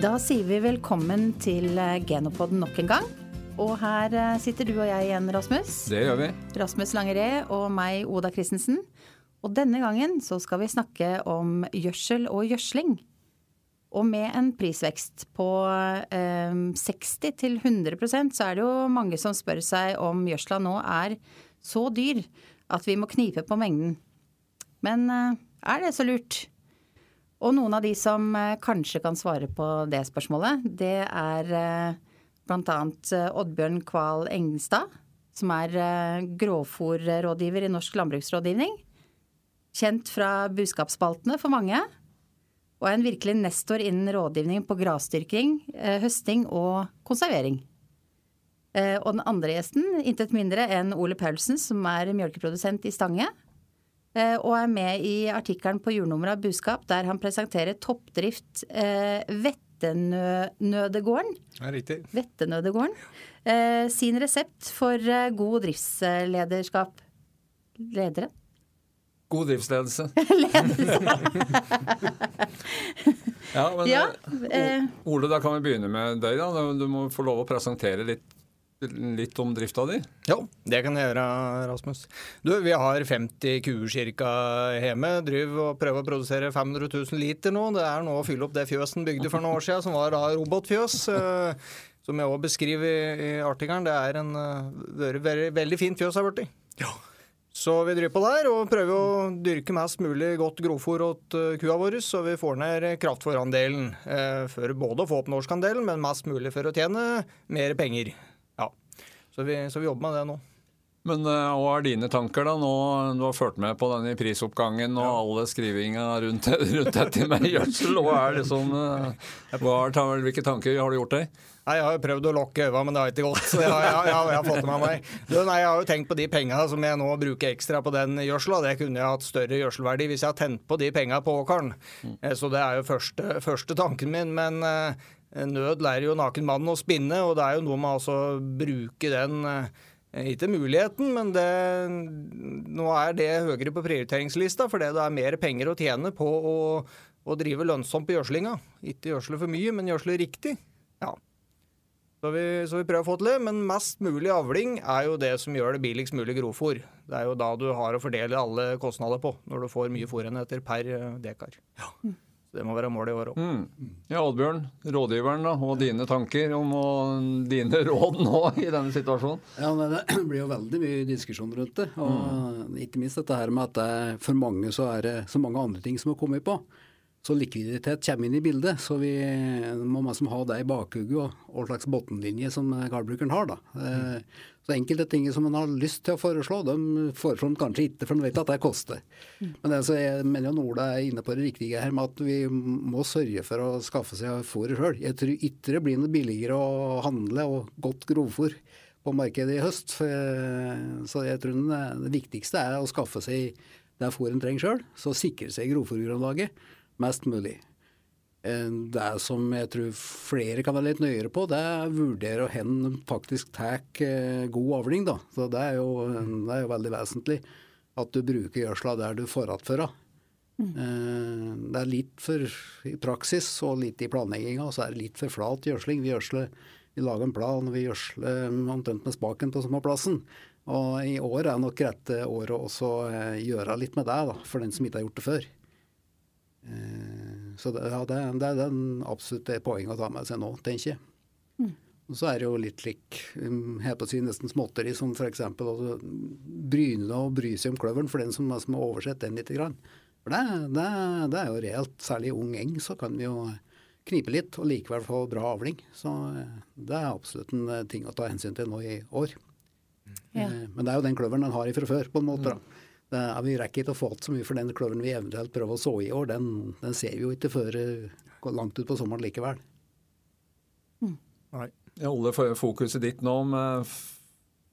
Da sier vi velkommen til Genopod nok en gang. Og her eh, sitter du og jeg igjen, Rasmus. Det gjør vi. Rasmus Langeré og meg, Oda Christensen. Og denne gangen så skal vi snakke om gjødsel og gjødsling. Og med en prisvekst på eh, 60 til 100% så er det jo mange som spør seg om gjødsla nå er så dyr at vi må knipe på mengden. Men eh, er det så lurt? Og noen av de som eh, kanskje kan svare på det spørsmålet, det er eh, bl.a. Eh, Oddbjørn Kval Engstad, som er grovfòrrådgiver i Norsk landbruksrådgivning. Kjent fra buskapsspaltene for mange. Og er en virkelig nestor innen rådgivning på grasdyrking, høsting og konservering. Og den andre gjesten, intet mindre enn Ole Paulsen, som er mjølkeprodusent i Stange. Eh, og er med i artikkelen på jordnummeret av Buskap, der han presenterer toppdrift eh, Vettenødegården. Ja, riktig. Vettenødegården. Eh, sin resept for eh, god driftslederskap. Ledere? God driftsledelse. Ledelse. ja, men ja, eh, Ole, da kan vi begynne med deg. da. Du må få lov å presentere litt litt om drifta di? Ja, det kan jeg gjøre, Rasmus. Du, vi har 50 kuer ca. hjemme. Driver og prøver å produsere 500 000 liter nå. Det er nå å fylle opp det fjøsen bygde for noen år siden, som var da robotfjøs. Eh, som jeg òg beskriver i artikkelen. Det er en veldig, veldig, veldig fint fjøs her borti. Ja. Så vi driver på der og prøver å dyrke mest mulig godt grovfòr åt eh, kua vår, så vi får ned kraftfôrandelen. Eh, for både å få opp norskandelen, men mest mulig for å tjene mer penger. Så vi, så vi jobber med det nå. Men uh, hva er dine tanker, da? Nå, du har ført med på denne prisoppgangen og ja. alle skrivinga rundt, rundt dette med gjødsel. Hva er liksom, hva er, hvilke tanker har du gjort deg? Nei, Jeg har jo prøvd å lokke øynene, men det har ikke gått. så jeg, jeg, jeg, jeg har fått med meg. Du, nei, jeg har jo tenkt på de pengene som jeg nå bruker ekstra på den gjødsla. Det kunne jeg hatt større gjødselverdi hvis jeg hadde tent på de pengene på åkeren. Mm. Så det er jo første, første tanken min. Men Nød lærer jo naken mann å spinne, og det er jo noe med altså å bruke den eh, ikke muligheten, men det, nå er det høyere på prioriteringslista fordi det er mer penger å tjene på å, å drive lønnsomt på gjødslinga. Ikke gjødsle for mye, men gjødsle riktig. Ja. Så vi, så vi, prøver å få til det, men mest mulig avling er jo det som gjør det billigst mulig grovfòr. Det er jo da du har å fordele alle kostnader på, når du får mye fôrenheter per eh, dekar. Ja. Så Det må være målet i år òg. Mm. Ja, Oddbjørn, rådgiveren da, og dine tanker om og dine råd nå i denne situasjonen? Ja, Det blir jo veldig mye diskusjon rundt det. og mm. Ikke minst dette her med at det, for mange så er det så mange andre ting som har kommet på. Så likviditet kommer inn i bildet. Så vi må liksom ha det i bakhugget, og slags bunnlinje som gårdbrukeren har. da. Mm. Så enkelte ting som en har lyst til å foreslå, de foreslår en kanskje ikke, for en vet at det koster. Mm. Men altså, jeg mener jo Ola er inne på det riktige her, med at vi må sørge for å skaffe seg fôret sjøl. Jeg tror ikke blir noe billigere å handle og godt grovfôr på markedet i høst. Så jeg tror det viktigste er å skaffe seg det fôret en trenger sjøl, så sikre seg grovfòrgrunnlaget mest mulig. Eh, det som jeg tror flere kan være litt nøyere på, det er å vurdere hvor faktisk tar eh, god avling. Da. Så det er, jo, det er, jo, veldig vesentlig at du bruker gjødsla der du får igjen. Mm. Eh, det er litt for i praksis og litt i planlegginga, så er det litt for flat gjødsling. Vi, vi lager en plan, vi gjødsler omtrent med spaken på samme plassen. Og i år er nok rette året å gjøre litt med det, da, for den som ikke har gjort det før. Så det, ja, det, det er den absolutt det poenget å ta med seg nå, tenker jeg. Mm. Og så er det jo litt lik helt på å si nesten småtteri, som f.eks. å bryne og bry seg om kløveren for den som, som har oversett den litt. Grann. For det, det, det, er jo reelt. Særlig i ung eng så kan vi jo knipe litt og likevel få bra avling. Så eh, det er absolutt en eh, ting å ta hensyn til nå i år. Ja. Eh, men det er jo den kløveren en har ifra før, på en måte. da. Det, vi rekker ikke å få så mye for den kløveren vi eventuelt prøver å så i år. Den, den ser vi jo ikke før langt ut på sommeren likevel. Mm. Nei. Jeg holder fokuset ditt nå med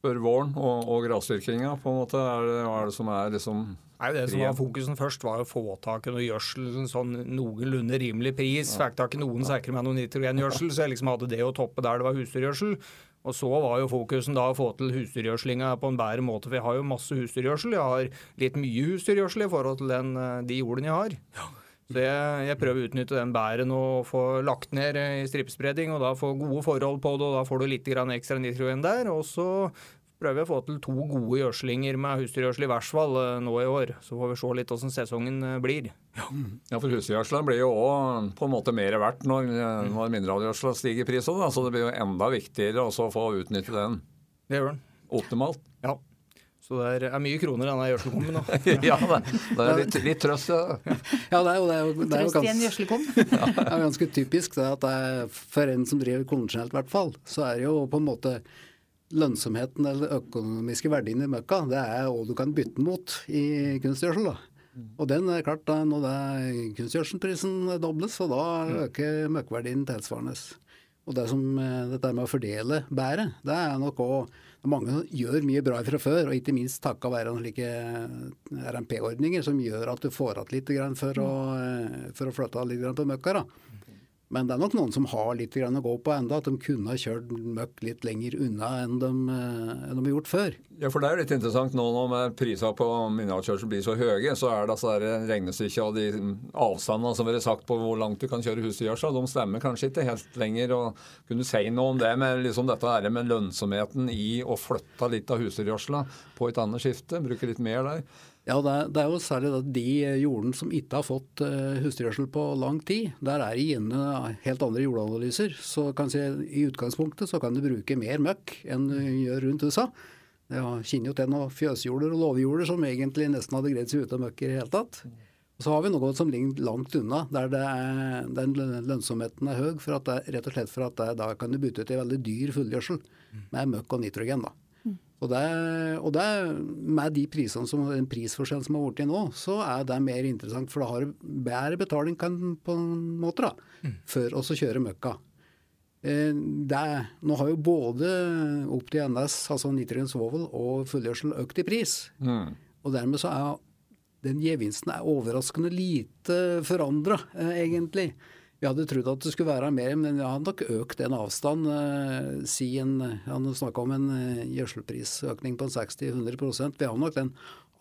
før våren og, og grasdyrkinga, på en måte. Er det, er det som er liksom Nei, Det som var fokusen først, var å få tak i noe gjødsel sånn noenlunde rimelig pris. Ja. Fikk tak i noen sikre med noe nitrogengjødsel, så jeg liksom hadde det å toppe der det var husdyrgjødsel. Og så var jo fokusen da å få til husdyrgjødslinga på en bedre måte. For jeg har jo masse husdyrgjødsel. Jeg har litt mye husdyrgjødsel i forhold til den, eh, de jordene jeg har. Ja. Så jeg, jeg prøver å utnytte den bæren og få lagt ned i stripespredning, og da få gode forhold på det, og da får du litt grann ekstra nitrogen der. Og så prøver jeg å få til to gode gjødslinger med husdyrgjødsel i hvert fall eh, nå i år. Så får vi se litt hvordan sesongen eh, blir. Ja, ja for husdyrgjødselen blir jo òg på en måte mer verdt når, eh, når mineralgjødselen stiger i pris òg, så det blir jo enda viktigere også å få utnytte den. Det gjør den. Optimalt. Ja. Så det er, mye kroner i denne gjødselkummen nå. ja, det, det, er litt, litt trøst, ja. ja. det er jo, det er jo, det er jo ja, det er ganske typisk det at det er, for en som driver konvensjonelt, i hvert fall, så er det jo på en måte lønnsomheten eller økonomiske verdien i møkka, det er hva du kan bytte den mot i kunstgjødsel. da. Og den er klart da, når kunstgjødselprisen dobles, så da øker møkkverdien tilsvarende. Og det som, eh, dette med å fordele bæret, det er nok òg mange som gjør mye bra fra før, og ikke minst takka være slike eh, RMP-ordninger som gjør at du får igjen litt for å, eh, for å flytte litt på møkka. da. Men det er nok noen som har litt å gå på enda, at de kunne ha kjørt møkk litt lenger unna enn de, eh, enn de har gjort før. Ja, for det er jo litt interessant nå når prisene på mineralkjørsel blir så høye, så er det altså regnestykket og de avstandene som har sagt på hvor langt du kan kjøre husdyrgjødsel, de stemmer kanskje ikke helt lenger. og Kunne du si noe om det med liksom dette her med lønnsomheten i å flytte litt av husdyrgjødselen på et annet skifte? Bruke litt mer der? Ja, det er, det er, jo særlig de jordene som ikke har fått uh, husdyrgjødsel på lang tid. Der er det gjerne helt andre jordanalyser. Så si, I utgangspunktet så kan du bruke mer møkk enn du gjør rundt USA. Jeg kjenner jo til noen fjøsjorder og låvejorder som egentlig nesten hadde greid seg uten møkk i det hele tatt. Og så har vi noe som ligger langt unna, der er, den lønnsomheten er høy. For det, rett og slett for at det, da kan du bytte ut i veldig dyr fullgjødsel med møkk og nitrogen. da. Og, det, og det, med de prisene som, den prisforskjellen som har blitt nå, så er det mer interessant. For da har du bedre betaling kan, på en måte da, mm. for å kjøre møkka. Eh, det, nå har jo både opp til NS, altså nitrogen svovel, og fullgjødsel økt i pris. Mm. Og dermed så er den gevinsten er overraskende lite forandra, eh, egentlig. Vi hadde trodd at det skulle være mer, men vi har nok økt en avstand. Eh, si en, Han snakka om en eh, gjødselprisøkning på 60-100% Vi har nok den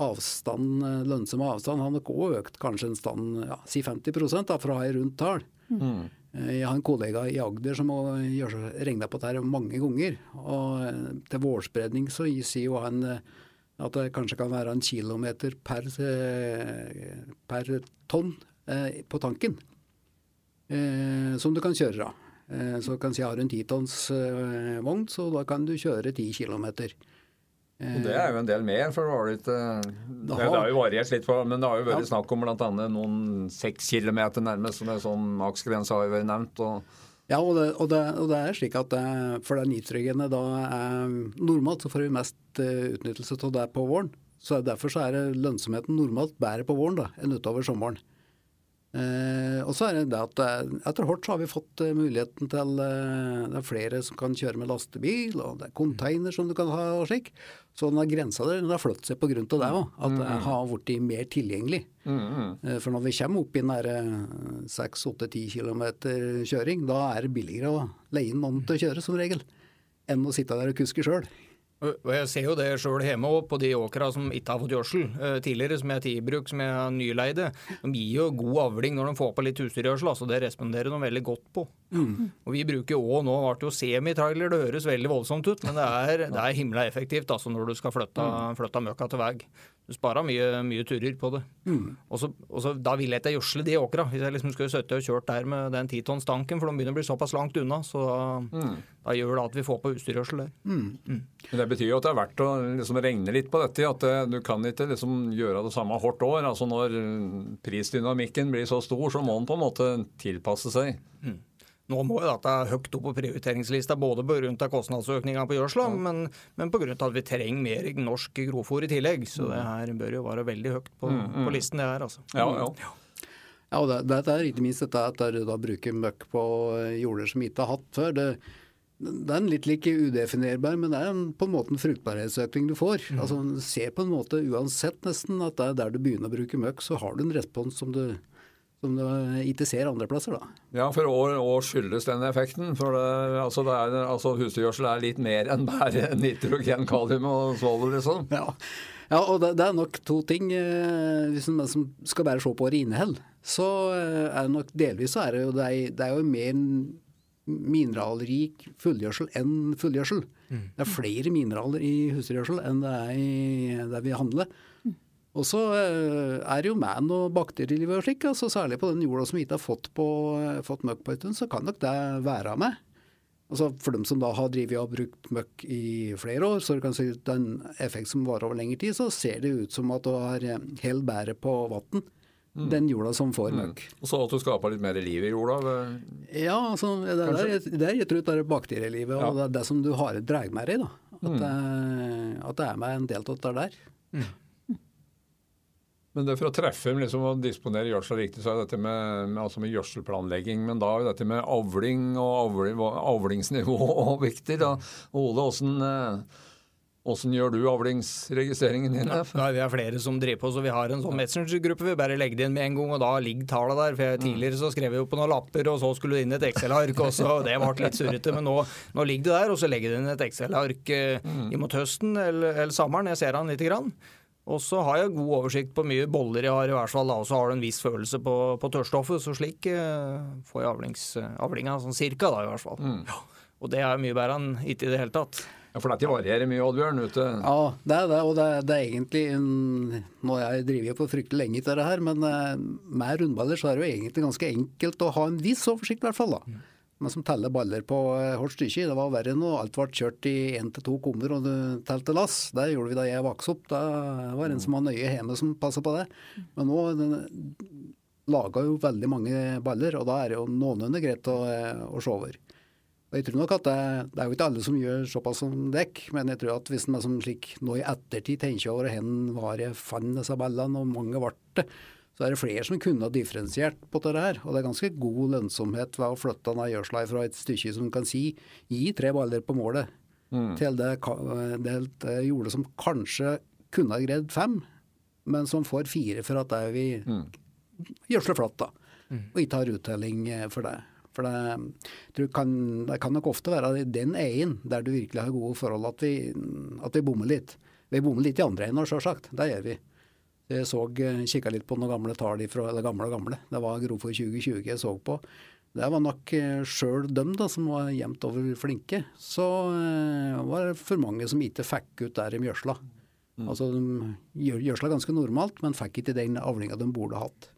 avstand, eh, lønnsomme avstanden har nok òg økt kanskje en stand, ja, si 50% da, fra ei rundt tall. Mm. Jeg har en kollega i Agder som regna på dette mange ganger. og Til vårspredning så sier jo han at det kanskje kan være en kilometer per, per tonn på tanken eh, som du kan kjøre av. Eh, så kan si har har en titonns eh, vogn, så da kan du kjøre ti kilometer. Og Det er jo en del mer, for det var litt eh, det, det har jo variert litt, for, men det har jo vært ja. snakk om bl.a. noen seks kilometer nærmest, som er sånn maksgrense har jo vært nevnt. og ja, og det, og, det, og det, er slik at det, for det nitrogenet da er Normalt så får vi mest uh, utnyttelse av det på våren. så Derfor så er lønnsomheten normalt bedre på våren da, enn utover sommeren. Eh, og så er det det at eh, etter hvert så har vi fått eh, muligheten til eh, Det er flere som kan kjøre med lastebil, og det er container som du kan ha og slik. Så den har grensa der den har flyttet seg pga. det òg. At det har blitt mer tilgjengelig. Mm. For når vi kommer opp i nære 6-8-10 km kjøring, da er det billigere å leie inn noen til å kjøre som regel, enn å sitte der og kuske sjøl. Og Jeg ser jo det sjøl hjemme òg, på de åkra som ikke har fått gjødsel uh, tidligere, som jeg har i bruk, som jeg har nyleide. De gir jo god avling når de får på litt husdyrgjødsel, altså det responderer de veldig godt på. Mm. Og Vi bruker òg, nå ble jo semitrailer, det høres veldig voldsomt ut, men det er, det er himla effektivt altså når du skal flytte, flytte møkka til vei. Du sparer mye, mye turer på det. Mm. Og, så, og så, Da vil jeg ikke gjødsle de åkra. Hvis jeg liksom skulle sittet og kjørt der med den titonnstanken, for de begynner å bli såpass langt unna, så da, mm. da gjør det at vi får på husdyrgjødsel der. Mm. mm. Det betyr jo at det er verdt å liksom regne litt på dette. At det, du kan ikke liksom gjøre det samme hvert år. Altså Når prisdynamikken blir så stor, så må den på en måte tilpasse seg. Mm. Nå må jo dette høyt opp på prioriteringslista, både pga. kostnadsøkninga på gjødsla, ja. men, men pga. at vi trenger mer norsk grovfòr i tillegg. Så det her bør jo være veldig høyt på, mm, mm. på listen, det her. altså. Ja, ja. ja og det, det, er ikke minst dette at du da bruker møkk på jorder som ikke har hatt før. det det er en litt like udefinerbar, men det er en, på en måte en fruktbarhetsøkning du får. Mm. Altså, Se på en måte uansett nesten at det er der du begynner å bruke møkk, så har du en respons som du som ikke ser andre plasser, da. Ja, for hva skyldes den effekten? For det, altså, det er, altså, husdyrgjødsel er litt mer enn bare nitrogen, kalium og svovel, liksom? Ja. Ja, og det, det, er nok to ting. Eh, hvis man skal bare se på innhold, så eh, er det nok delvis så er det jo, det er, det er jo mer mineralrik fullgjødsel enn fullgjødsel. Mm. Det er flere mineraler i husdyrgjødsel enn det er i det vi handler. Og så eh, er det jo med og bakterieliv og slik, altså særlig på den jorda som ikke har fått, på, fått møkk på en stund, så kan nok det være med. Altså For dem som da har drevet og brukt møkk i flere år, så det kan se ut en effekt som varer over lengre tid, så ser det ut som at du har eh, hell bæret på vann. Mm. Den jorda som får mm. møkk. Og så at du skaper litt mer liv i jorda? Ja, altså, det, er, det er jeg tror det er bakterielivet og det det som du har drar med deg. At, mm. det, at det er med en del av det der. Mm. Men det for å treffe liksom, og disponere gjødsel riktig, så er dette med, med, altså med gjødselplanlegging. Men da er dette med avling og avling, avlingsnivå viktig. da. Ole, åssen Åssen gjør du avlingsregistreringen din? Ja, vi er flere som driver på, så vi har en sånn Messenger-gruppe. Vi bare legger det inn med en gang, og da ligger tallet der. For jeg, Tidligere så skrev vi jo på noen lapper, og så skulle det inn et Excel-ark. og så Det ble litt surrete, men nå, nå, ligger det der. Og så legger det inn et Excel-ark eh, mm. imot høsten eller, eller sommeren. Jeg ser han lite grann. Og så har jeg god oversikt på mye boller jeg har, i hvert fall, og så har du en viss følelse på, på tørrstoffet. Så slik eh, får jeg avlings, avlinga sånn cirka, da, i hvert fall. Mm. Ja. Og det er mye bedre enn ikke i det hele tatt. Ja, For dette varierer mye, Oddbjørn? ute? Ja, det er det. Og det, det er egentlig en, Nå har jeg drevet på fryktelig lenge til det her, men eh, med rundballer så er det jo egentlig ganske enkelt å ha en viss oversikt, i hvert fall. da. Men som teller baller på hardt eh, stykke. Det var verre nå. alt ble kjørt i én til to kummer og du telte lass. Det gjorde vi da jeg vokste opp. Det var en som var nøye hjemme som passa på det. Men nå laga jo veldig mange baller, og da er det jo noenlunde greit å, eh, å se over. Og jeg tror nok at det, det, er jo ikke alle som gjør såpass som dekk, men jeg tror at hvis en som slik nå i ettertid tenker over hvor var jeg fant disse ballene, og mange ble det, så er det flere som kunne ha differensiert på det her. Og det er ganske god lønnsomhet ved å flytte denne gjødsla fra et stykke som kan si gi tre baller på målet, mm. til det, det jordet som kanskje kunne ha greid fem, men som får fire for at det er vi mm. gjødsler flatt, da. Mm. Og ikke har uttelling eh, for det. For det kan, det, kan, nok ofte være den egen der du virkelig har gode forhold, at vi, at vi bommer litt. Vi bommer litt i andre enden, sjølsagt. Det gjør vi. Jeg så, eh, kikka litt på noen gamle tall fra Eller gamle og gamle. Det var Grofjord 2020 jeg så på. Det var nok eh, sjøl dem da, som var jevnt over flinke. Så uh, var det for mange som ikke fikk ut der de gjødsla. Mm. Altså, de gjødsla ganske normalt, men fikk ikke den avlinga de burde hatt.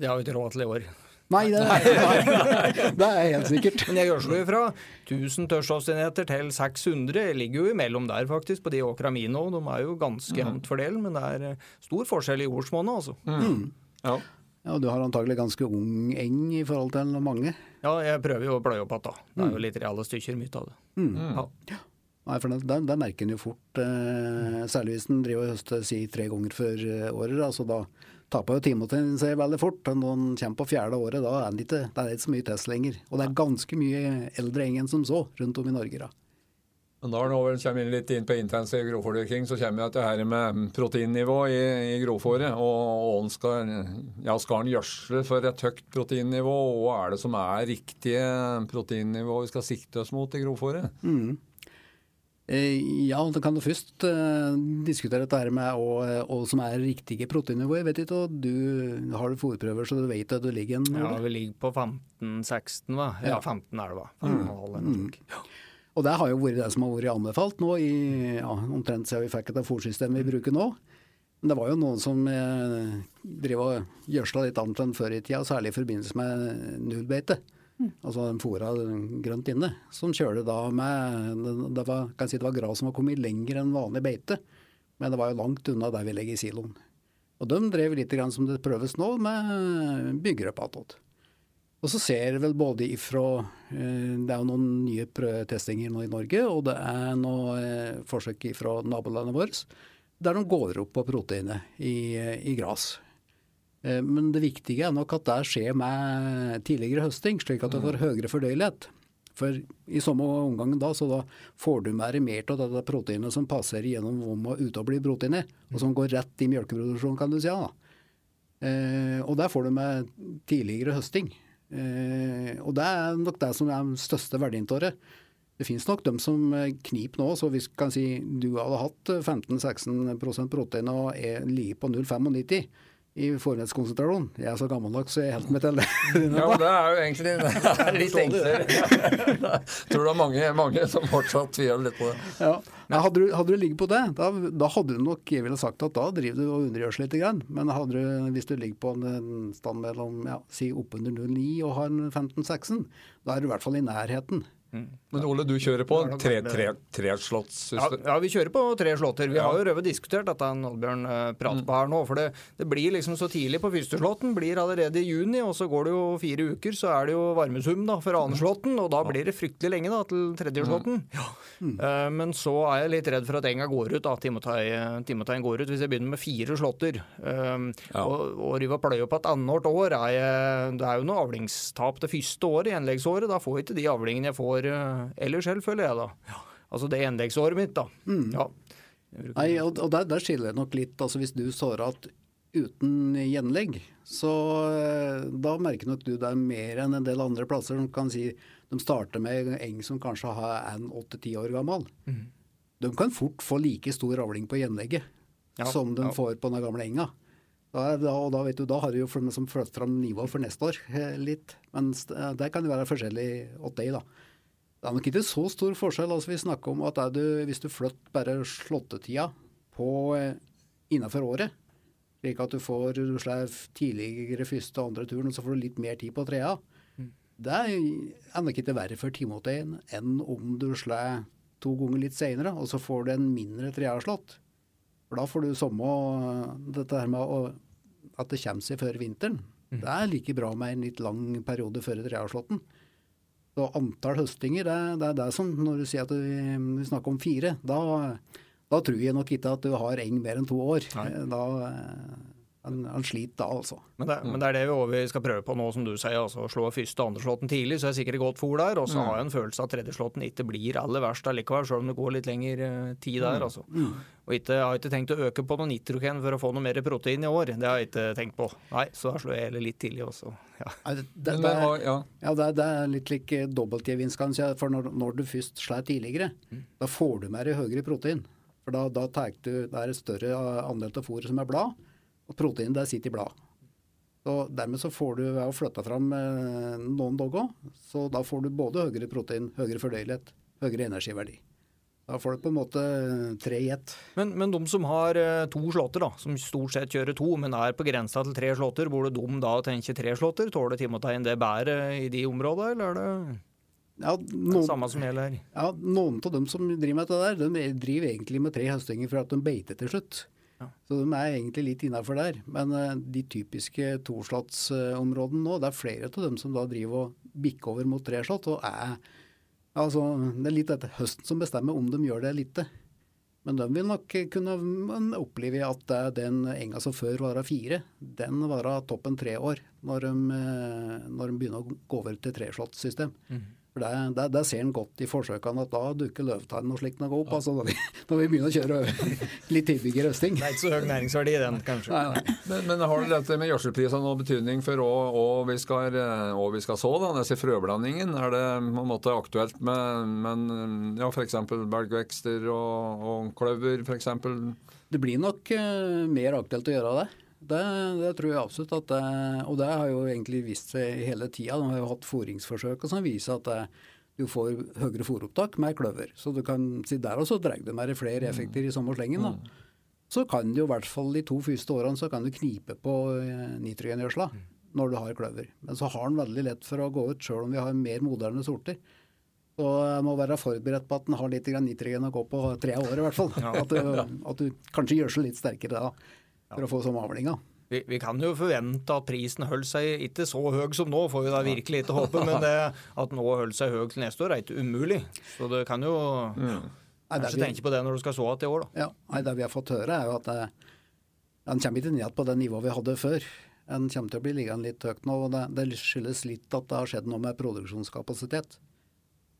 Det har vi ikke råd til i år. Nei, det er, det er helt sikkert. Men jeg gjør jo fra 1000 tørrstoffenheter til 600. Ligger jo imellom der, faktisk, på de åkra mine òg. De er jo ganske mm. jevnt fordelt, men det er eh, stor forskjell i jordsmonnet, altså. Mm. mm. Ja. ja. Du har antagelig ganske ung eng i forhold til mange? Ja, jeg prøver jo å pløye opp igjen, da. Det er jo mm. litt reale stykker, mye av det. Mm. Ja. Nei, for det, det, merker en jo fort, eh, særlig hvis en driver og høster si tre ganger før eh, året. altså da taper jo Timothy seg veldig fort. Når han kommer på fjerde året, da er det ikke, det er ikke så mye test lenger. Og det er ganske mye eldre eng enn som så rundt om i Norge. da. Men da når vi kommer litt inn på intensiv grovfòrdyrking, så kommer vi til dette med proteinnivå i, i grovfòret. Og, og skal, ja, skal en gjødsle for et høyt proteinnivå? Og hva er det som er riktige proteinnivå vi skal sikte oss mot i grovfòret? Mm. Eh, ja, da kan du først uh, diskutere dette her med hva som er riktige proteinnivåer. Vet ikke, og du har du fòrprøver så du vet at du ligger en Ja, vi ligger på 15-16, hva? Ja, 15 er det, hva. Mm. Mm. Og det har jo vært det som har vært anbefalt nå, i, ja, omtrent siden vi fikk det fòrsystemet vi bruker nå. Men det var jo noen som eh, drev og gjødsla litt annet enn før i tida, særlig i forbindelse med nullbeite. Mm. Altså den fôra grønt inne. Som kjører da med Det var, kan si det var gras som var kommet lenger enn vanlig beite, men det var jo langt unna der vi legger siloen. Og de drev litt grann som det prøves nå, med bygger opp attåt. Og så ser vel både ifra eh, Det er jo noen nye prøvetestinger nå i Norge, og det er noen eh, forsøk fra nabolandet vårt der de går opp på proteinet i, i gras. Eh, men det viktige er nok at det skjer med tidligere høsting, slik at du får høyere fordøyelighet. For i samme omgang da, så da får du mer mer av det proteinet som passer gjennom vom og uteblir proteinet, og som går rett i melkeproduksjon, kan du si. da. Eh, og der får du med tidligere høsting. Eh, og det er nok det som er den største verdien av det. Det finnes nok dem som kniper nå, så hvis kan si du hadde hatt 15-16% protein og er ligget på 0,95 i forhetskonsentrasjon. Jeg er så gammeldags så jeg holder meg til det. Ja, men det er jo egentlig det er litt enklere. Tror det er mange, mange som fortsatt tviler litt på det. Ja. Men hadde du, hadde du ligget på det, da, da hadde du nok jeg ville sagt at da driver du og undergjørs litt. Grann. Men du, hvis du ligger på en stand mellom ja, si oppunder 0,9 og har en 15-16, da er du i hvert fall i nærheten. Men Ole, du kjører på tre, tre, treslåttssystem? Ja, ja, vi kjører på tre slåtter. Vi har jo røvet diskutert dette Oddbjørn uh, prater på her nå. For det, det, blir liksom så tidlig på første slåtten. Blir allerede i juni, og så går det jo fire uker, så er det jo varmesum da, for andre slåtten. Og da blir det fryktelig lenge da, til tredje slåtten. Ja. Uh, men så er jeg litt redd for at enga går ut. da, Timoteien går ut hvis jeg begynner med fire slåtter. Um, ja. Og, og rive og pløye opp et annethvert år er jeg, Det er jo noe avlingstap det første året, i enleggsåret. Da får jeg ikke de avlingene jeg får år eh, ellers selv, føler jeg da. Ja. Altså det endeksåret mitt, da. Mm. Ja. Nei, og, der, der, skiller det nok litt. altså Hvis du sårer at uten gjenlegg, så eh, da merker nok du det er mer enn en del andre plasser som kan si de starter med eng som kanskje er en åtte-ti år gammel. Mm. De kan fort få like stor avling på gjenlegget ja, som de ja. får på den gamle enga. Da, da, og da, vet du, da har du jo liksom flyttet fram nivået for neste år eh, litt. Men der kan det være forskjellig åt deg, da. Det er nok ikke så stor forskjell. altså Vi snakker om at du, hvis du flytter bare slåttetida på eh, innenfor året, slik at du får du slår tidligere første og andre turen, og så får du litt mer tid på trea, mm. det er nok ikke verre for Timoteien enn om du slår to ganger litt seinere, og så får du en mindre treaslått. For da får du samme dette her med å, at det kommer seg før vinteren. Mm. Det er like bra med en litt lang periode før treaslåtten. Så antall høstinger, det, det, er det som Når du sier at vi, vi snakker om fire, da, da, tror jeg nok ikke at du har eng mer enn to år. Nei. Da, han, han, sliter da, altså. Men det, men det, er det vi skal prøve på nå, som du sier. altså Slå første og andre slåtten tidlig, så er det sikkert godt fôr der. Og så mm. har jeg en følelse av at tredje slåtten ikke blir aller verst allikevel, selv om det går litt lengre uh, tid der. Mm. altså. Mm. Og ikke, Jeg har ikke tenkt å øke på noe nitrogen for å få noe mer protein i år. Det har jeg ikke tenkt på. Nei, så da slår jeg heller litt tidlig også. Ja. Det, det, det, er, ja det, er litt lik eh, dobbeltgevinst, kanskje. For når, når, du først slår tidligere, mm. da får du mer høyere protein. For da, da tar du, det er et større andel av fôret som er blad. Og proteinet der sitter i bladet. Så Dermed så får du ved å flytte fram noen noen dogger, så da får du både høyere protein, høyere fordøyelighet, høyere energiverdi. Da får du på en måte tre i ett. Men, men, de som har eh, to slåtter, da, som stort sett kjører to, men er på grensa til tre slåtter, burde de da tenke tre slåtter? Tåler timotein det bedre i de områdene, eller er det ja, noen, samme som gjelder? Ja, Noen av dem som driver med dette der, de driver egentlig med tre høstinger for at de beiter til slutt. Så de er egentlig litt innafor der. Men uh, de typiske toslottsområdene nå, det er flere av dem som da driver og bikker over mot treslott. og er, altså, Det er litt etter høsten som bestemmer om de gjør det eller ikke. Men de vil nok kunne oppleve at den enga som før var fire, den var toppen tre år når de, eh, når de begynner å gå over til treslåttsystem. Mm. For det, det, det, ser en godt i forsøkene at da dukker løvtann og slikt noe opp. altså når vi, når vi, begynner å kjøre litt tidligere røsting. Det er ikke så høy næringsverdi i den, kanskje. Nei, nei. Men, men, har dette med gjødselprisene noen betydning for hva vi, skal, vi skal så? da, Disse frøblandingen, er det på en måte aktuelt med, med ja, f.eks. belgvekster og, og kløver f.eks.? Det blir nok uh, mer aktuelt å gjøre det. Det, det, tror jeg absolutt. at det, Og det har jo egentlig vist seg hele tida. De har jo hatt foringsforsøk som viser at det, du får høyere fôropptak med kløver. Så du kan si der også drar du med flere effekter i samme slengen. da. Mm. Så kan du i hvert fall de to første årene så kan du knipe på eh, nitrogengjødsla når du har kløver. Men så har den veldig lett for å gå ut sjøl om vi har mer moderne sorter. Så jeg må være forberedt på at den har litt nitrogen å gå på tre år i hvert fall. At du, at du kanskje gjør seg litt sterkere da for å få sånn avlinga. Vi, vi, kan jo forvente at prisen holder seg ikke så høy som nå, får vi da virkelig ikke håpe. Men det, at nå holder seg høy til neste år er ikke umulig. Så det kan jo mm. kanskje vi, tenke på det når du skal så igjen i år, da. Ja, nei, Det vi har fått høre, er jo at en den kommer ikke ned på det nivået vi hadde før. Den kommer til å bli liggende litt høyt nå. og det, det, skyldes litt at det har skjedd noe med produksjonskapasitet.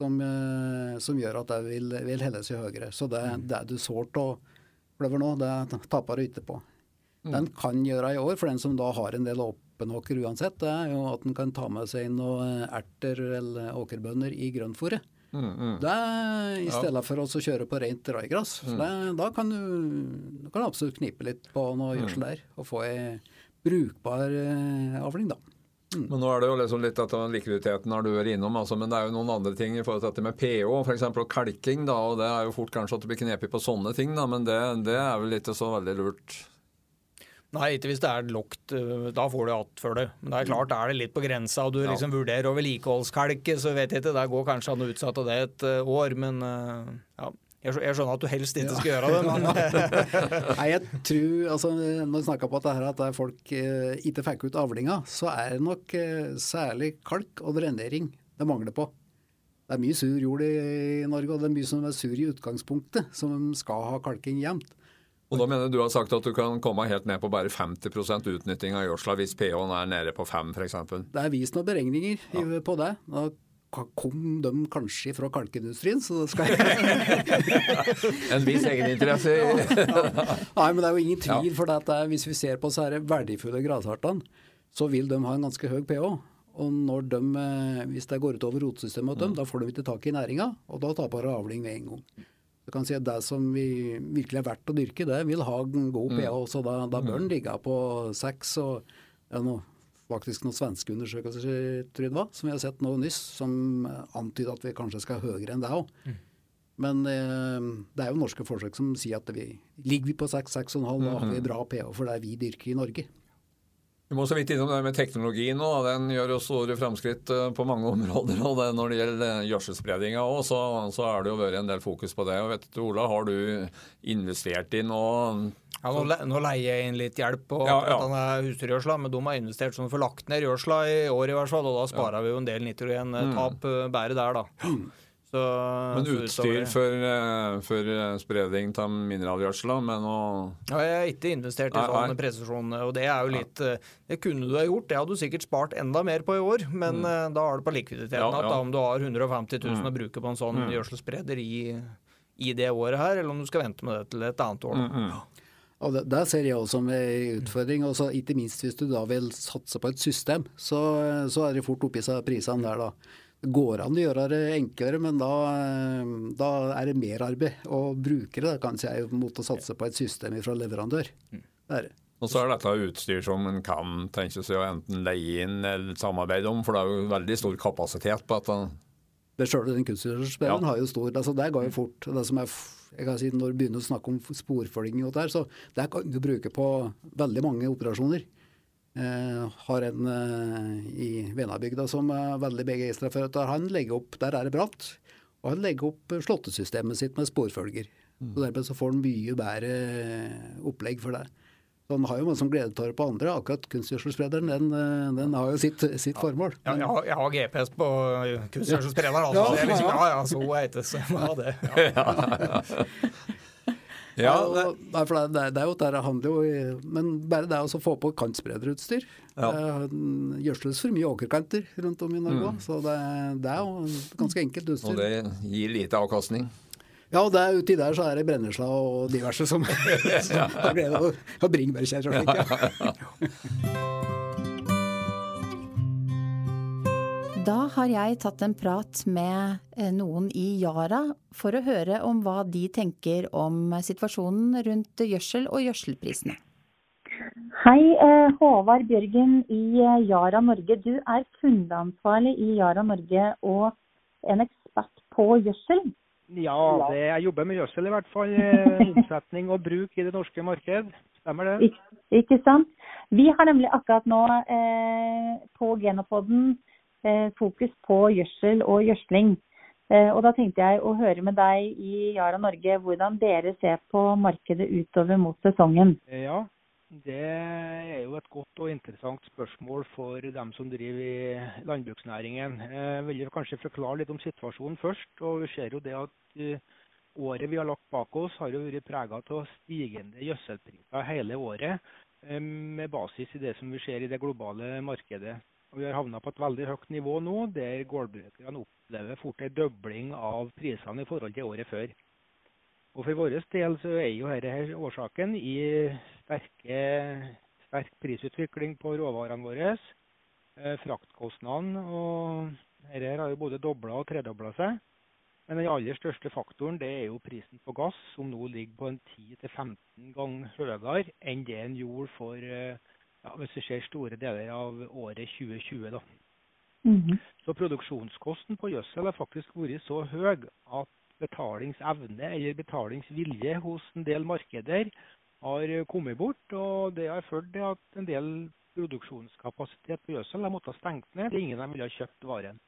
Som, eh, som gjør at det vil, vil helle seg høyere. Så det, mm. det du sår av kløver nå, det taper du ikke på. Mm. Den kan gjøre i år, for den som da har en del åpen åker uansett, det er jo at den kan ta med seg noen erter eller åkerbønner i grønnfòret. Mm, mm. Det er I stedet for å kjøre på rent draigress. Mm. Da kan du, du kan absolutt knipe litt på noe Mm. gjødsel der, og få ei brukbar eh, avling, da. Men nå er det jo liksom litt at likviditeten har du vært innom, altså, men det er jo noen andre ting i forhold til dette med pH, f.eks. og kalking. da, og Det er jo fort kanskje at det blir knepig på sånne ting, da, men det, det er vel ikke så veldig lurt. Nei, ikke hvis det er lågt. øh, Da får du att for det. Men det er klart, er det litt på grensa, og du liksom vurderer å vedlikeholdskalke, så vet jeg ikke. Det går kanskje an å utsette det et øh, år, men øh, ja. Jeg skjønner at du helst ikke skal gjøre det, men Nei, jeg tror, altså Når vi snakker på at, det her, at folk eh, ikke fikk ut avlinga, så er det nok eh, særlig kalk og drenering det mangler på. Det er mye sur jord i, i Norge, og det er mye som er sur i utgangspunktet, som skal ha kalking jevnt. Og da mener du har sagt at du kan komme helt ned på bare 50% utnytting av gjødsla hvis pH-en er nede på 5 f.eks. Det er vist noen beregninger ja. på det. Da kom de kanskje fra kalkindustrien, så skal jeg En viss egeninteresse i Nei, men det er jo ingen tvil, for at det er, hvis vi ser på så er verdifulle grasartene, så vil de ha en ganske høy pH. Og når de, eh, hvis det går utover rotsystemet mm. dem, da får de ikke tak i næringa, og da taper avling med en gang. Du kan si at Det som vi virkelig er verdt å dyrke, det vil ha en god pH, så da, da bør den ligge på seks. og er noe, faktisk noen svenske undersøkelser tror var, som vi har sett nå nyss, som antyder at vi kanskje skal høyere enn det òg. Men eh, det er jo norske forsøk som sier at vi ligger vi på 6-6,5, da har vi bra pH for det vi dyrker i Norge. Vi må så vidt innom det med teknologi nå. Den gjør jo store framskritt eh, på mange områder. og det, Når det gjelder gjødselspredninga òg, så, så er det jo vært en del fokus på det. og vet du, Ola, Har du investert i noe ja, nå, le- nå leier jeg inn litt hjelp på Ja, ja. er husdyrgjødsla, men de har investert så de får lagt ned gjødsla i år i hvert fall, og da sparer vi jo en del nitrogentap mm. bare der, da. Så, Men utstyr for, eh, for eh, spredning av mineralgjødsla men å Ja, jeg har ikke investert i sånn presisjon, og det er jo litt eh, Det kunne du ha gjort, det hadde du sikkert spart enda mer på i år, men mm. da har du på likviditeten Mm. Ja, at. Mm. da om du har 150 000 å bruke på en sånn gjødselspreder i, i det året her, eller om du skal vente med det til et annet år. Mm, da. Og det, Der ser jeg også som en utfordring. og så Ikke minst hvis du da vil satse på et system, så, så er det fort oppi seg prisene der, da. Det går an å gjøre det enklere, men da, eh, da er det merarbeid å bruke det, kan jeg mot å satse på et system fra leverandør. Det er det. Og så er dette utstyr som en kan tenke seg å enten leie inn eller samarbeide om, for det er jo veldig stor kapasitet på dette. Det sjøle den kunstgjødselsprederen Ja. har jo stor altså Det går jo fort. Det som er, jeg kan si, når du begynner å snakke om sporfølging, og der, så det kan du bruke på veldig mange operasjoner. Eh, har en eh, i Venabygda som er veldig begeistra for at han legger opp Der er det bratt. Og han legger opp slåttesystemet sitt med sporfølger. og Dermed så får han mye bedre eh, opplegg for det. Så Han har jo masse gledetårer på andre. Akkurat kunstgjødselsprederen den, den har jo sitt, sitt formål. Ja, jeg, har, jeg har GPS på kunstgjødselsprederen, altså. Ja, så jeg liksom, ja. ja ja, så er det så jeg må ha det. Ja. Ja, det, nei, for det, det, er jo der det handler jo Men bare det å få på kantsprederutstyr Ja. Det gjødsles for mye åkerkanter rundt om i Norge mm. så det, det er jo ganske enkelt utstyr. og det gir lite avkastning. Ja, og der, er uti der så er det brennesla og diverse som har glede av bringebærkjerr og slikt. Ja. Da har jeg tatt en prat med eh, noen i Yara for å høre om hva de tenker om situasjonen rundt gjødsel og gjødselprisene. Hei, eh, Håvard Bjørgen i eh, Yara Norge. Du er kundeansvarlig i Yara Norge og en ekspert på gjødsel. Ja, det, jeg jobber med gjødsel i hvert fall. Omsetning og bruk i det norske marked. Stemmer det? Ik ikke sant? Vi har nemlig akkurat nå eh, på Genopoden eh, fokus på gjødsel og gjødsling. Eh, og da tenkte jeg å høre med deg i Yara Norge hvordan dere ser på markedet utover mot sesongen. Eh, Ja, det er jo et godt og interessant spørsmål for dem som driver i landbruksnæringen. Jeg vil kanskje forklare litt om situasjonen først. og Vi ser jo det at eh, året vi har lagt bak oss har jo vært preget av stigende gjødselpriser hele året, eh, med basis i det som vi ser i det globale markedet. Og Vi har havna på et veldig høyt nivå nå, der gårdbrukerne opplever fort en dobling av prisene i forhold til året før. Og For vår del så er jo dette årsaken i sterke, sterk prisutvikling på råvarene våre. Eh, fraktkostnadene og dette har jo både dobla og tredobla seg. Men den aller største faktoren det er jo prisen på gass, som nå ligger på en 10-15 ganger høyere enn det en gjorde for ja, hvis vi ser store deler av året 2020. da. Mm. Så produksjonskosten på gjødsel har faktisk vært så høy at betalingsevne eller betalingsvilje hos en del markeder har kommet bort. Og det har ført til at en del produksjonskapasitet på gjødsel har måttet stengt ned. Ingen som ville ha kjøpt varen.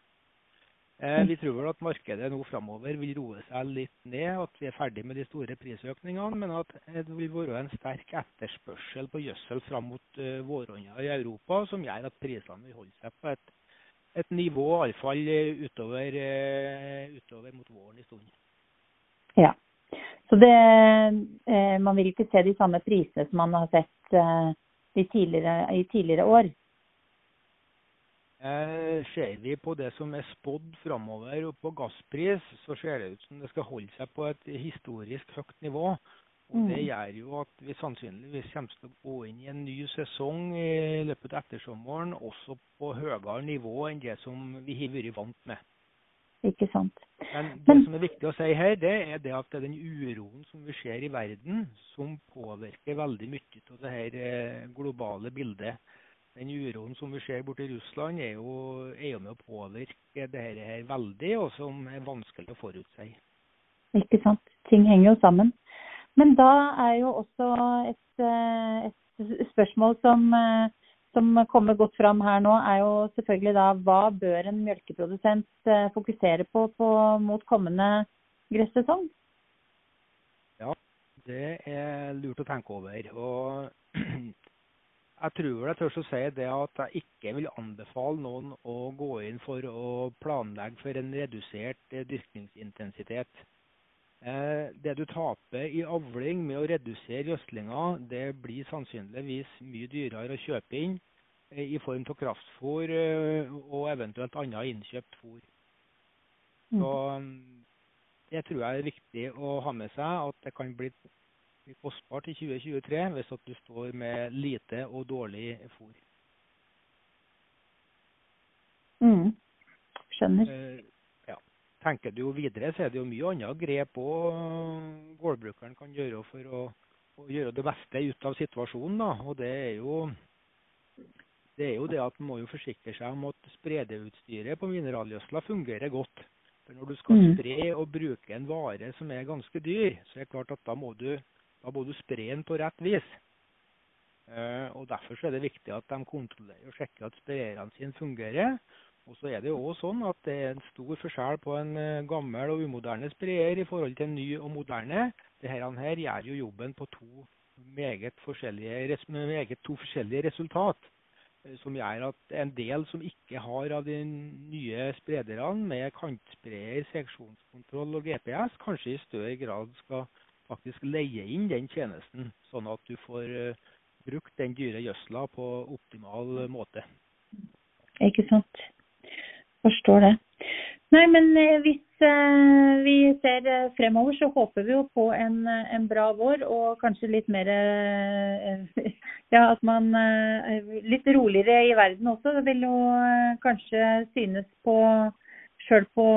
Eh, vi tror vel at markedet nå framover vil roe seg litt ned, at vi er ferdig med de store prisøkningene, men at det vil være en sterk etterspørsel på gjødsel fram mot uh, våronna i Europa, som gjør at prisene vil holde seg på et, et nivå iallfall utover, utover mot våren i stund. Ja. Så det, eh, man vil ikke se de samme prisene som man har sett eh, tidligere, i tidligere år? Eh, ser vi på det som er spådd framover og på gasspris, så ser det ut som det skal holde seg på et historisk høyt nivå. Og Det mm. gjør jo at vi sannsynligvis kommer til å gå inn i en ny sesong i løpet av ettersommeren også på høyere nivå enn det som vi har vært vant med. Ikke sant. Men det som er viktig å si her, det er det at det er den uroen som vi ser i verden, som påvirker veldig mye av det her eh, globale bildet den uroen som vi ser borte i Russland, er jo, er jo med å påvirke dette her veldig, og som er vanskelig å forutse. Ikke sant. Ting henger jo sammen. Men da er jo også et, eh, et spørsmål som, eh, som, kommer godt fram her nå, er jo selvfølgelig da hva bør en melkeprodusent eh, fokusere på, på mot kommende gressesong? Ja, det er lurt å tenke over. Og jeg tror jeg tør å si det at jeg ikke vil anbefale noen å gå inn for å planlegge for en redusert eh, dyrkningsintensitet. Eh, det du taper i avling med å redusere gjødslinga, det blir sannsynligvis mye dyrere å kjøpe inn eh, i form av kraftfôr og eventuelt annet innkjøpt fôr. Så mm. Det tror jeg er viktig å ha med seg, at det kan bli blir kostbart i 2023 hvis at du står med lite og dårlig fôr. Mm. Skjønner. Eh, ja. Tenker du videre, så er det jo mye andre grep òg gårdbrukeren kan gjøre for å, å, gjøre det beste ut av situasjonen. Da. Og det er jo det er jo det at man må jo forsikre seg om at spredeutstyret på mineralgjødsla fungerer godt. For Når du skal mm. spre og bruke en vare som er ganske dyr, så er det klart at da må du da må du spre den på rett vis. Uh, og Derfor er det viktig at de kontrollerer og sjekker at sprederne sine fungerer. Og så er det jo også sånn at det er en stor forskjell på en uh, gammel og umoderne sprayer i forhold til en ny og moderne. Dette her gjør jo jobben på to meget forskjellige, meget to forskjellige resultat. Uh, som gjør at en del som ikke har av de nye sprederne med kantsprayer, seksjonskontroll og GPS, kanskje i større grad skal faktisk leie inn den tjenesten, sånn at du får uh, brukt den dyre gjødsla på optimal måte. Ikke sant. Forstår det. Nei, men eh, hvis uh, vi ser fremover, så håper vi jo på en, en bra vår og kanskje litt mer Ja, at man Litt roligere i verden også. Det vil jo kanskje synes på sjøl på,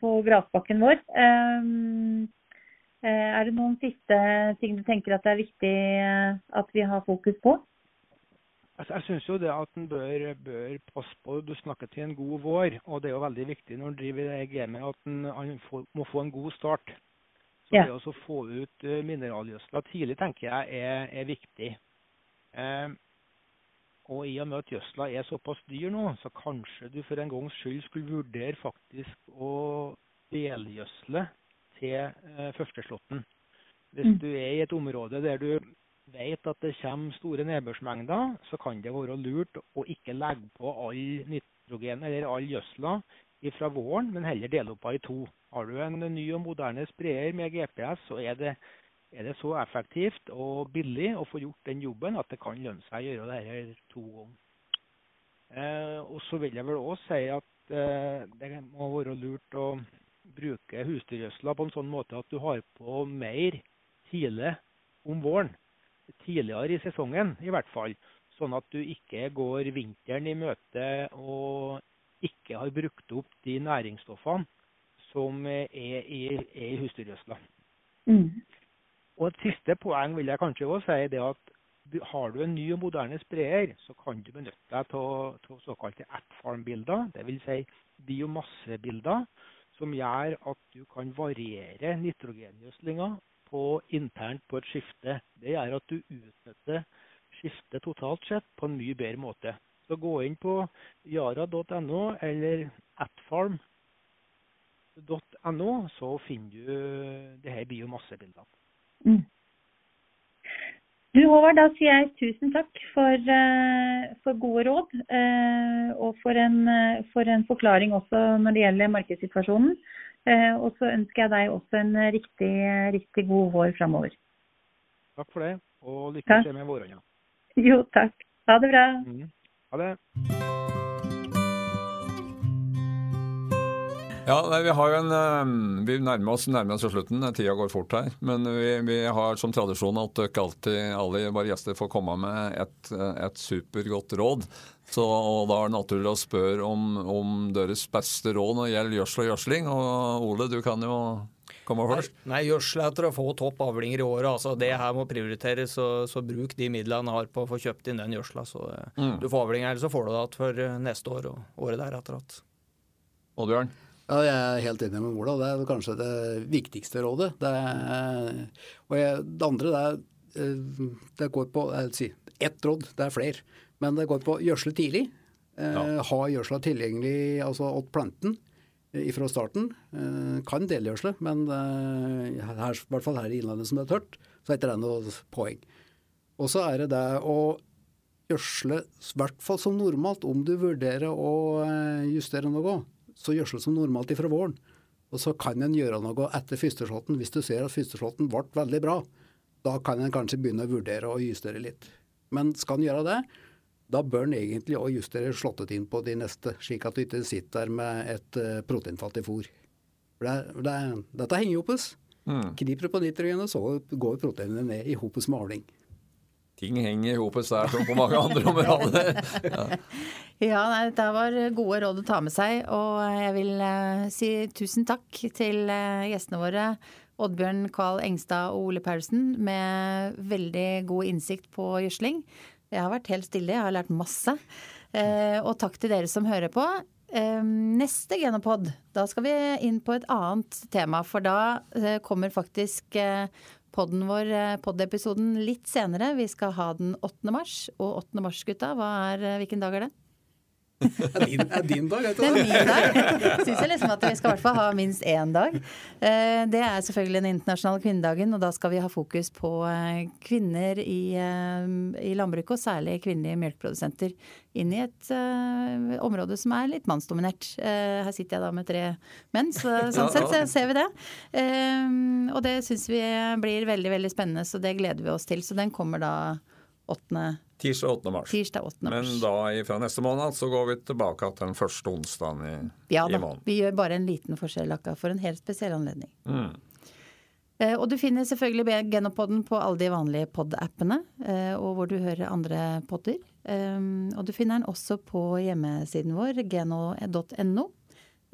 på grasbakken vår. Um, Eh, er det noen siste ting du tenker at det er viktig eh, at vi har fokus på? Altså, jeg syns jo det at en bør, bør, passe på Du snakker til en god vår, og det er jo veldig viktig når en driver det gamet at en må få en god start. Så ja. det å få ut uh, mineralgjødsla tidlig tenker jeg er, er viktig. Eh, og i og med at gjødsla er såpass dyr nå, så kanskje du for en gangs skyld skulle vurdere faktisk å delgjødsle til eh, førsteslåtten. Hvis mm. du er i et område der du vet at det kommer store nedbørsmengder, så kan det være lurt å ikke legge på all nitrogen eller all gjødsla fra våren, men heller dele opp i to. Har du en ny og moderne sprayer med GPS, så er det, er det, så effektivt og billig å få gjort den jobben at det kan lønne seg å gjøre dette to ganger. Eh, og så vil jeg vel òg si at eh, det må være lurt å bruke husdyrgjødsla på en sånn måte at du har på mer kile om våren. Tidligere i sesongen i hvert fall. Sånn at du ikke går vinteren i møte og ikke har brukt opp de næringsstoffene som er i, er i husdyrgjødsla. Mm. Og Et siste poeng vil jeg kanskje også si det at har du en ny og moderne sprayer, så kan du benytte deg av såkalte at-farm-bilder, dvs. Si biomassebilder, som gjør at du kan variere nitrogengjødslinga internt på et skifte. Det gjør at du utnytter skiftet totalt sett på en mye bedre måte. Så gå inn på yara.no eller atfarm.no, så finner du her biomassebildene. Mm. Du Håvard, da sier jeg tusen takk for, uh, for gode råd. Uh, og for en, uh, for en, forklaring også når det gjelder markedssituasjonen. og så ønsker jeg deg også en riktig, riktig god vår framover. Takk for det, og lykke til med våronna. Jo, takk. Ha det bra. Mm. Ha det. Ja, nei, Vi en, eh, vi nærmer oss, nærmer oss slutten. Tida går fort her. Men vi, vi har som tradisjon at ikke alltid, alle våre gjester får komme med et, et supergodt råd. Så, og Da er det naturlig å spørre om, om deres beste råd når det gjelder gjødsel og gjødsling. Og Ole, du kan jo komme først. Nei, Gjødsel etter å få topp avlinger i året. altså Det her må prioriteres. Så, så bruk de midlene du har på å få kjøpt inn den gjødsla. Så eh, mm. du får avlinger, eller så får du det igjen for eh, neste år og året deretter. Oddbjørn? Ja, jeg er helt enig med Ola. Det er kanskje det viktigste rådet. Det, er, og jeg, det andre det, er, eh, det går på si, ett råd, det er flere. Men det går på gjødsle tidlig. Eh, ja. Ha gjødsla tilgjengelig altså åt planten eh, fra starten. Kan delgjødsle, men her, i hvert fall her i Innlandet som det er tørt, så er ikke det noe poeng. Og så er det det å gjødsle i hvert fall som normalt, om du vurderer å justere noe så gjødsel som normalt ifra våren. Og så kan en gjøre noe etter førsteslåtten. Hvis du ser at førsteslåtten ble veldig bra, da kan en kanskje begynne å vurdere å justere litt. Men skal en gjøre det, da bør en egentlig òg justere slåttet inn på de neste, slik at du ikke sitter der med et uh, proteinfattig fôr. Det, det, dette henger i hopes. Mm. Kniper du på nitrogenet, så går proteinene ned i hopus med avling ting henger i hopet der som på mange andre områder. Ja. ja, dette var gode råd å ta med seg. Og jeg vil uh, si tusen takk til uh, gjestene våre. Oddbjørn Kval Engstad og Ole Paulsen med veldig god innsikt på gjødsling. Jeg har vært helt stille, jeg har lært masse. Uh, og takk til dere som hører på. Neste Genopod, da skal vi inn på et annet tema. For da kommer faktisk podden vår, eh, pod-episoden, litt senere. Vi skal ha den 8. mars. Og 8. mars, gutta, eh, hvilken dag er det? Er, din, er din dag, Det er min dag. Syns jeg liksom at vi skal i hvert fall ha minst én dag. Eh, det er selvfølgelig den internasjonale kvinnedagen, og da skal vi ha fokus på eh, kvinner i, eh, i landbruket, og særlig kvinnelige melkeprodusenter, inn i et område som er litt mannsdominert. Her sitter jeg da med tre menn, så sånn sett så ser vi det. Og det syns vi blir veldig, veldig spennende, så det gleder vi oss til. Så den kommer da 8. Tirsdag 8. mars. Tirsdag 8. mars. Men da fra neste måned så går vi tilbake til den første onsdagen i, ja, da, i måneden. Vi gjør bare en liten forskjell akkurat for en helt spesiell anledning. Mm. Eh, og du finner selvfølgelig Genopoden på alle de vanlige pod-appene, eh, og hvor du hører andre podder. Eh, og du finner den også på hjemmesiden vår, geno.no.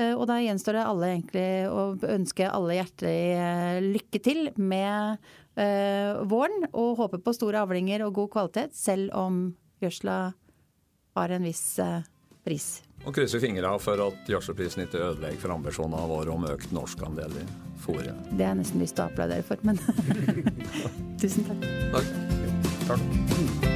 Eh, og da gjenstår det alle egentlig å ønske alle hjertelig eh, lykke til med uh, våren. Og håpe på store avlinger og god kvalitet, selv om gjødsla har en viss uh, pris. Og krysser fingra for at gjødselprisen ikke ødelegger for ambisjonene våre om økt norskandel i fôret. Det har jeg nesten lyst til å applaudere for, men tusen takk. Takk. takk.